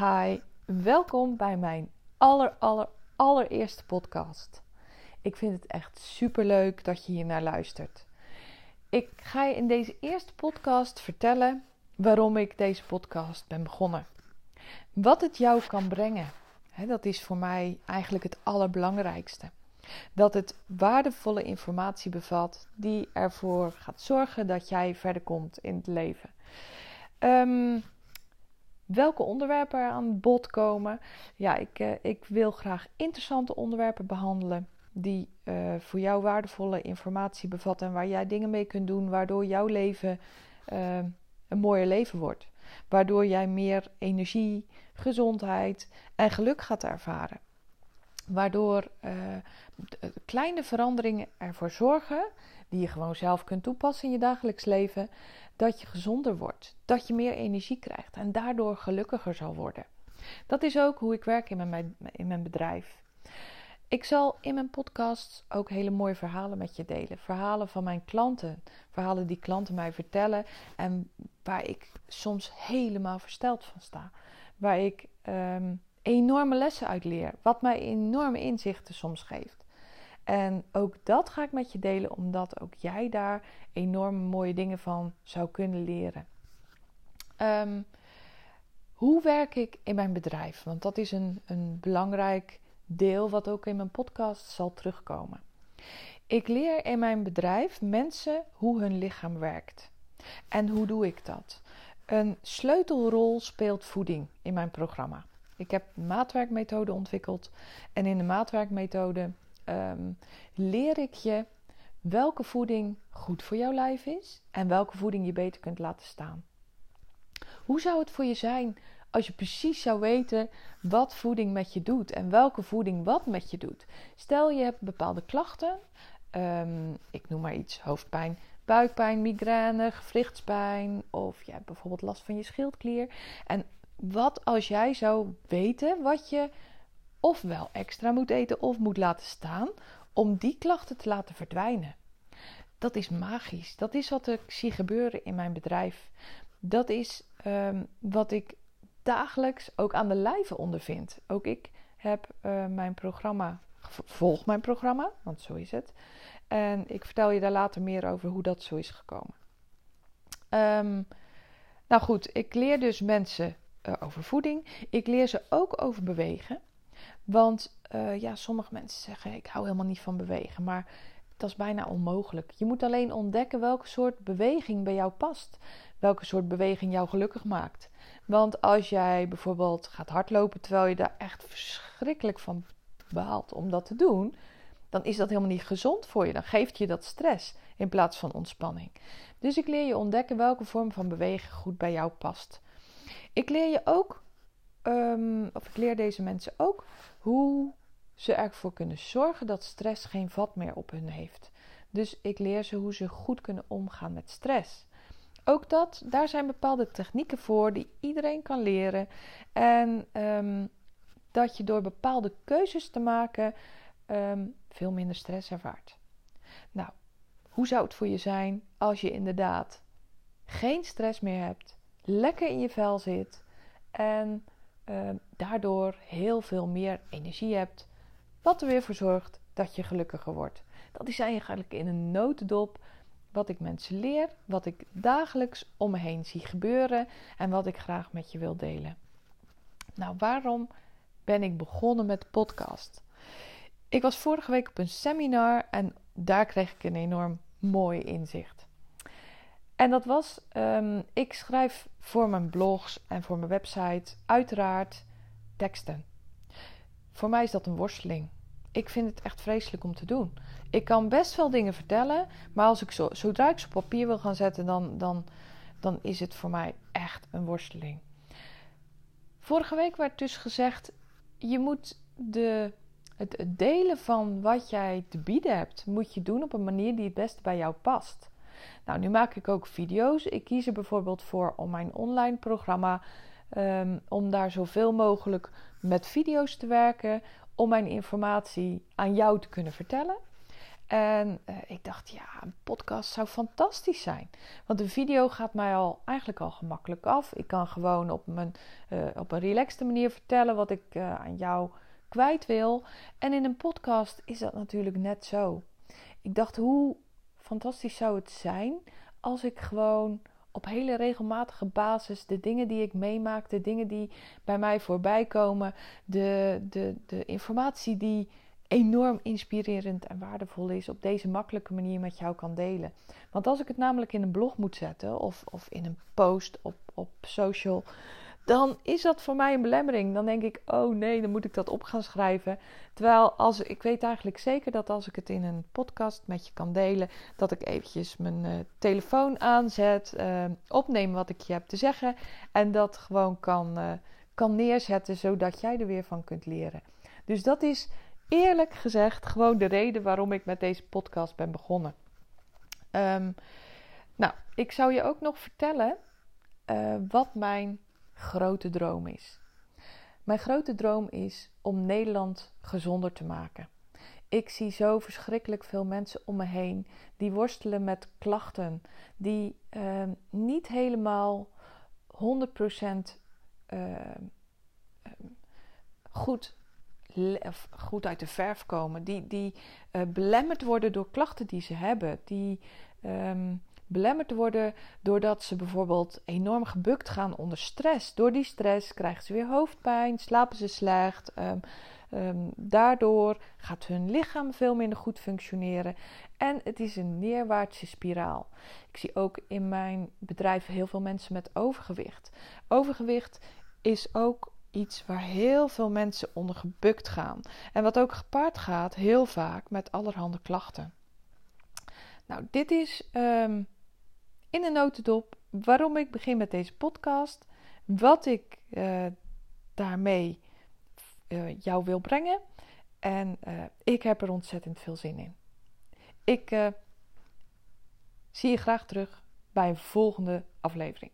Hi, welkom bij mijn aller, aller, allereerste podcast. Ik vind het echt super leuk dat je hier naar luistert. Ik ga je in deze eerste podcast vertellen waarom ik deze podcast ben begonnen. Wat het jou kan brengen, dat is voor mij eigenlijk het allerbelangrijkste. Dat het waardevolle informatie bevat die ervoor gaat zorgen dat jij verder komt in het leven. Um, welke onderwerpen er aan bod komen. Ja, ik, uh, ik wil graag interessante onderwerpen behandelen die uh, voor jou waardevolle informatie bevatten en waar jij dingen mee kunt doen waardoor jouw leven uh, een mooier leven wordt. Waardoor jij meer energie, gezondheid en geluk gaat ervaren. Waardoor kleine veranderingen ervoor zorgen, die je gewoon zelf kunt toepassen in je dagelijks leven, dat je gezonder wordt, dat je meer energie krijgt en daardoor gelukkiger zal worden. Dat is ook hoe ik werk in mijn, mijn bedrijf. Ik zal in mijn podcast ook hele mooie verhalen met je delen. Verhalen van mijn klanten. Verhalen die klanten mij vertellen. En waar ik soms helemaal versteld van sta. Waar ik um, enorme lessen uit leer. Wat mij enorme inzichten soms geeft. En ook dat ga ik met je delen, omdat ook jij daar enorm mooie dingen van zou kunnen leren. Um, hoe werk ik in mijn bedrijf? Want dat is een, een belangrijk deel wat ook in mijn podcast zal terugkomen. Ik leer in mijn bedrijf mensen hoe hun lichaam werkt. En hoe doe ik dat? Een sleutelrol speelt voeding in mijn programma. Ik heb maatwerkmethode ontwikkeld. En in de maatwerkmethode um, leer ik je welke voeding goed voor jouw lijf is en welke voeding je beter kunt laten staan. Hoe zou het voor je zijn als je precies zou weten wat voeding met je doet en welke voeding wat met je doet? Stel je hebt bepaalde klachten, um, ik noem maar iets, hoofdpijn, buikpijn, migraine, gewrichtspijn of je hebt bijvoorbeeld last van je schildklier. En wat als jij zou weten wat je ofwel extra moet eten of moet laten staan om die klachten te laten verdwijnen. Dat is magisch. Dat is wat ik zie gebeuren in mijn bedrijf. Dat is um, wat ik dagelijks ook aan de lijve ondervind. Ook ik heb uh, mijn programma, volg mijn programma, want zo is het. En ik vertel je daar later meer over hoe dat zo is gekomen. Um, nou goed, ik leer dus mensen uh, over voeding. Ik leer ze ook over bewegen. Want uh, ja, sommige mensen zeggen: Ik hou helemaal niet van bewegen. Maar dat is bijna onmogelijk. Je moet alleen ontdekken welke soort beweging bij jou past. Welke soort beweging jou gelukkig maakt. Want als jij bijvoorbeeld gaat hardlopen terwijl je daar echt verschrikkelijk van behaalt om dat te doen, dan is dat helemaal niet gezond voor je. Dan geeft je dat stress in plaats van ontspanning. Dus ik leer je ontdekken welke vorm van bewegen goed bij jou past. Ik leer je ook, um, of ik leer deze mensen ook hoe ze ervoor kunnen zorgen dat stress geen vat meer op hun heeft. Dus ik leer ze hoe ze goed kunnen omgaan met stress. Ook dat, daar zijn bepaalde technieken voor die iedereen kan leren. En um, dat je door bepaalde keuzes te maken um, veel minder stress ervaart. Nou, hoe zou het voor je zijn als je inderdaad geen stress meer hebt, lekker in je vel zit en uh, daardoor heel veel meer energie hebt, wat er weer voor zorgt dat je gelukkiger wordt. Dat is eigenlijk in een notendop wat ik mensen leer, wat ik dagelijks om me heen zie gebeuren en wat ik graag met je wil delen. Nou, waarom ben ik begonnen met podcast? Ik was vorige week op een seminar en daar kreeg ik een enorm mooi inzicht. En dat was, um, ik schrijf voor mijn blogs en voor mijn website uiteraard teksten. Voor mij is dat een worsteling. Ik vind het echt vreselijk om te doen. Ik kan best wel dingen vertellen, maar als ik zo, zodra ik ze op papier wil gaan zetten, dan, dan, dan is het voor mij echt een worsteling. Vorige week werd dus gezegd: je moet de, het, het delen van wat jij te bieden hebt, moet je doen op een manier die het beste bij jou past. Nou, nu maak ik ook video's. Ik kies er bijvoorbeeld voor om mijn online programma, um, om daar zoveel mogelijk met video's te werken, om mijn informatie aan jou te kunnen vertellen. En uh, ik dacht, ja, een podcast zou fantastisch zijn. Want de video gaat mij al eigenlijk al gemakkelijk af. Ik kan gewoon op, mijn, uh, op een relaxte manier vertellen wat ik uh, aan jou kwijt wil. En in een podcast is dat natuurlijk net zo. Ik dacht, hoe fantastisch zou het zijn als ik gewoon op hele regelmatige basis de dingen die ik meemaak, de dingen die bij mij voorbij komen, de, de, de informatie die enorm inspirerend en waardevol is, op deze makkelijke manier met jou kan delen. Want als ik het namelijk in een blog moet zetten of, of in een post op, op social, dan is dat voor mij een belemmering. Dan denk ik, oh nee, dan moet ik dat op gaan schrijven. Terwijl als, ik weet eigenlijk zeker dat als ik het in een podcast met je kan delen, dat ik eventjes mijn uh, telefoon aanzet, uh, opneem wat ik je heb te zeggen en dat gewoon kan, uh, kan neerzetten, zodat jij er weer van kunt leren. Dus dat is eerlijk gezegd gewoon de reden waarom ik met deze podcast ben begonnen. Um, nou, ik zou je ook nog vertellen wat mijn grote droom is. Mijn grote droom is om Nederland gezonder te maken. Ik zie zo verschrikkelijk veel mensen om me heen die worstelen met klachten, die uh, niet helemaal 100% uh, goed, goed uit de verf komen, die, die uh, belemmerd worden door klachten die ze hebben, die belemmerd worden doordat ze bijvoorbeeld enorm gebukt gaan onder stress. Door die stress krijgen ze weer hoofdpijn, slapen ze slecht. Um, um, daardoor gaat hun lichaam veel minder goed functioneren. En het is een neerwaartse spiraal. Ik zie ook in mijn bedrijf heel veel mensen met overgewicht. Overgewicht is ook iets waar heel veel mensen onder gebukt gaan. En wat ook gepaard gaat, heel vaak, met allerhande klachten. Nou, dit is um, in een notendop waarom ik begin met deze podcast, wat ik uh, daarmee uh, jou wil brengen. En uh, ik heb er ontzettend veel zin in. Ik zie je graag terug bij een volgende aflevering.